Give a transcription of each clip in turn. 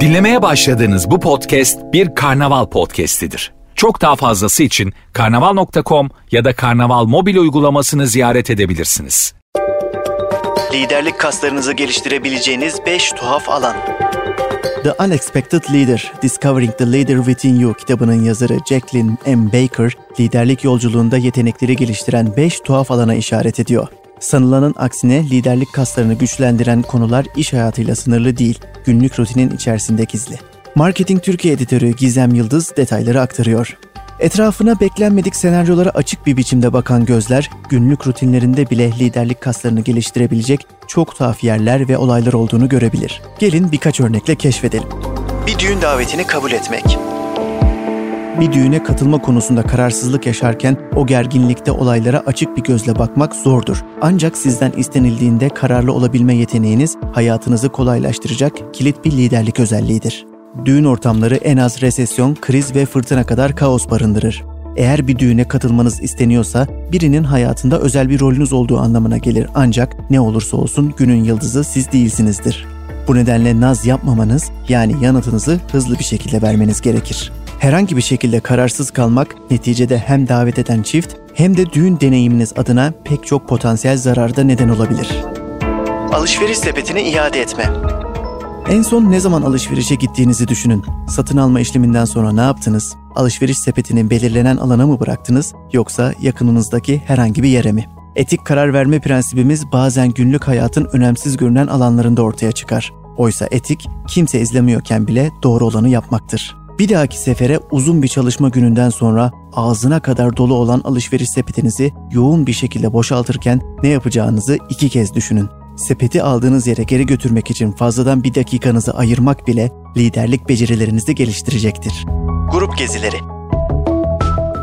Dinlemeye başladığınız bu podcast bir karnaval podcastidir. Çok daha fazlası için karnaval.com ya da karnaval mobil uygulamasını ziyaret edebilirsiniz. Liderlik kaslarınızı geliştirebileceğiniz 5 tuhaf alan. The Unexpected Leader, Discovering the Leader Within You kitabının yazarı Jacqueline M. Baker, liderlik yolculuğunda yetenekleri geliştiren 5 tuhaf alana işaret ediyor. Sanılanın aksine liderlik kaslarını güçlendiren konular iş hayatıyla sınırlı değil, günlük rutinin içerisinde gizli. Marketing Türkiye editörü Gizem Yıldız detayları aktarıyor. Etrafına beklenmedik senaryolara açık bir biçimde bakan gözler, günlük rutinlerinde bile liderlik kaslarını geliştirebilecek çok tuhaf yerler ve olaylar olduğunu görebilir. Gelin birkaç örnekle keşfedelim. Bir düğün davetini kabul etmek. Bir düğüne katılma konusunda kararsızlık yaşarken o gerginlikte olaylara açık bir gözle bakmak zordur. Ancak sizden istenildiğinde kararlı olabilme yeteneğiniz hayatınızı kolaylaştıracak kilit bir liderlik özelliğidir. Düğün ortamları en az resesyon, kriz ve fırtına kadar kaos barındırır. Eğer bir düğüne katılmanız isteniyorsa birinin hayatında özel bir rolünüz olduğu anlamına gelir ancak ne olursa olsun günün yıldızı siz değilsinizdir. Bu nedenle naz yapmamanız yani yanıtınızı hızlı bir şekilde vermeniz gerekir. Herhangi bir şekilde kararsız kalmak neticede hem davet eden çift hem de düğün deneyiminiz adına pek çok potansiyel zararda neden olabilir. Alışveriş sepetini iade etme. En son ne zaman alışverişe gittiğinizi düşünün. Satın alma işleminden sonra ne yaptınız? Alışveriş sepetinin belirlenen alana mı bıraktınız yoksa yakınınızdaki herhangi bir yere mi? Etik karar verme prensibimiz bazen günlük hayatın önemsiz görünen alanlarında ortaya çıkar. Oysa etik kimse izlemiyorken bile doğru olanı yapmaktır. Bir dahaki sefere uzun bir çalışma gününden sonra ağzına kadar dolu olan alışveriş sepetinizi yoğun bir şekilde boşaltırken ne yapacağınızı iki kez düşünün. Sepeti aldığınız yere geri götürmek için fazladan bir dakikanızı ayırmak bile liderlik becerilerinizi geliştirecektir. Grup gezileri.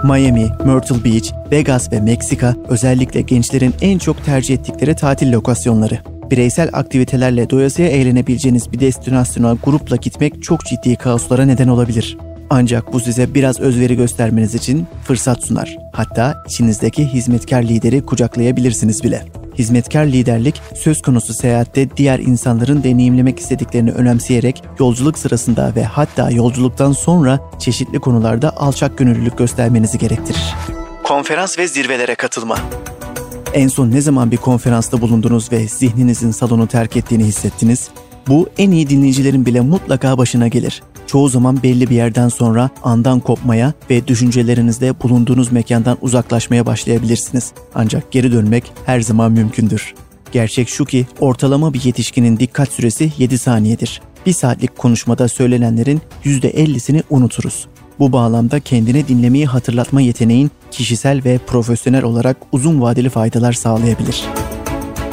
Miami, Myrtle Beach, Vegas ve Meksika özellikle gençlerin en çok tercih ettikleri tatil lokasyonları. Bireysel aktivitelerle doyasıya eğlenebileceğiniz bir destinasyona grupla gitmek çok ciddi kaoslara neden olabilir. Ancak bu size biraz özveri göstermeniz için fırsat sunar. Hatta içinizdeki hizmetkar lideri kucaklayabilirsiniz bile. Hizmetkar liderlik söz konusu seyahatte diğer insanların deneyimlemek istediklerini önemseyerek yolculuk sırasında ve hatta yolculuktan sonra çeşitli konularda alçak gönüllülük göstermenizi gerektirir. Konferans ve zirvelere katılma. En son ne zaman bir konferansta bulundunuz ve zihninizin salonu terk ettiğini hissettiniz? Bu en iyi dinleyicilerin bile mutlaka başına gelir. Çoğu zaman belli bir yerden sonra andan kopmaya ve düşüncelerinizde bulunduğunuz mekandan uzaklaşmaya başlayabilirsiniz. Ancak geri dönmek her zaman mümkündür. Gerçek şu ki ortalama bir yetişkinin dikkat süresi 7 saniyedir. Bir saatlik konuşmada söylenenlerin %50'sini unuturuz. Bu bağlamda kendini dinlemeyi hatırlatma yeteneğin kişisel ve profesyonel olarak uzun vadeli faydalar sağlayabilir.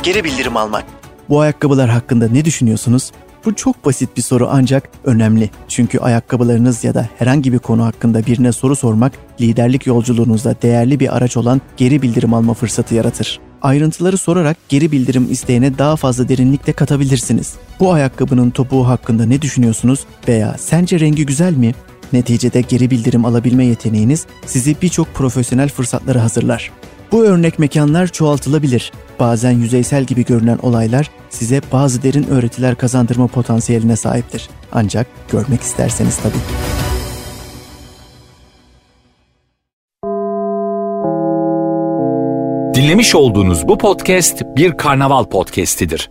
Geri bildirim almak. Bu ayakkabılar hakkında ne düşünüyorsunuz? Bu çok basit bir soru ancak önemli. Çünkü ayakkabılarınız ya da herhangi bir konu hakkında birine soru sormak liderlik yolculuğunuzda değerli bir araç olan geri bildirim alma fırsatı yaratır. Ayrıntıları sorarak geri bildirim isteğine daha fazla derinlikle katabilirsiniz. Bu ayakkabının topuğu hakkında ne düşünüyorsunuz veya sence rengi güzel mi? Neticede geri bildirim alabilme yeteneğiniz sizi birçok profesyonel fırsatlara hazırlar. Bu örnek mekanlar çoğaltılabilir. Bazen yüzeysel gibi görünen olaylar size bazı derin öğretiler kazandırma potansiyeline sahiptir. Ancak görmek isterseniz tabii. Dinlemiş olduğunuz bu podcast bir karnaval podcastidir.